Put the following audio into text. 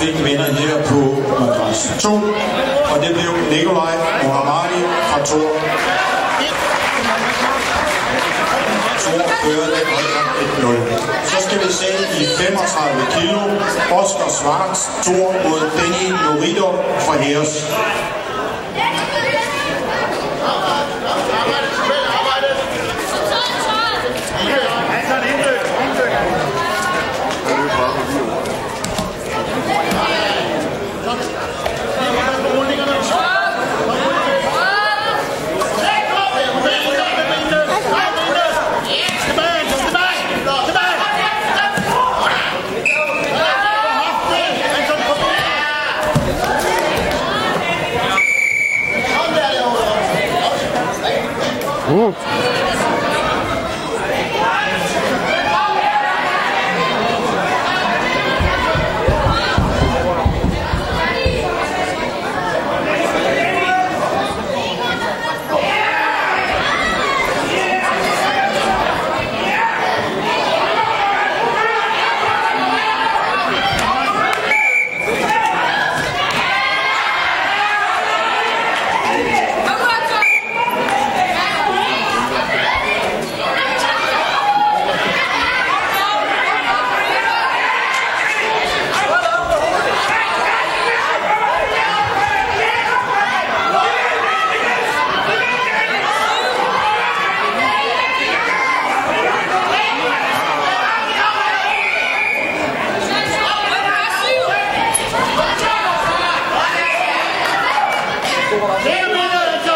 fik vinder her på madras 2, og det blev Nikolaj Mohammadi fra Tor. Tor fører den hold 1-0. Så skal vi se i 35 kilo Oscar Svarts Tor mod Benny Norido fra Oh. 내가 먼저 했죠.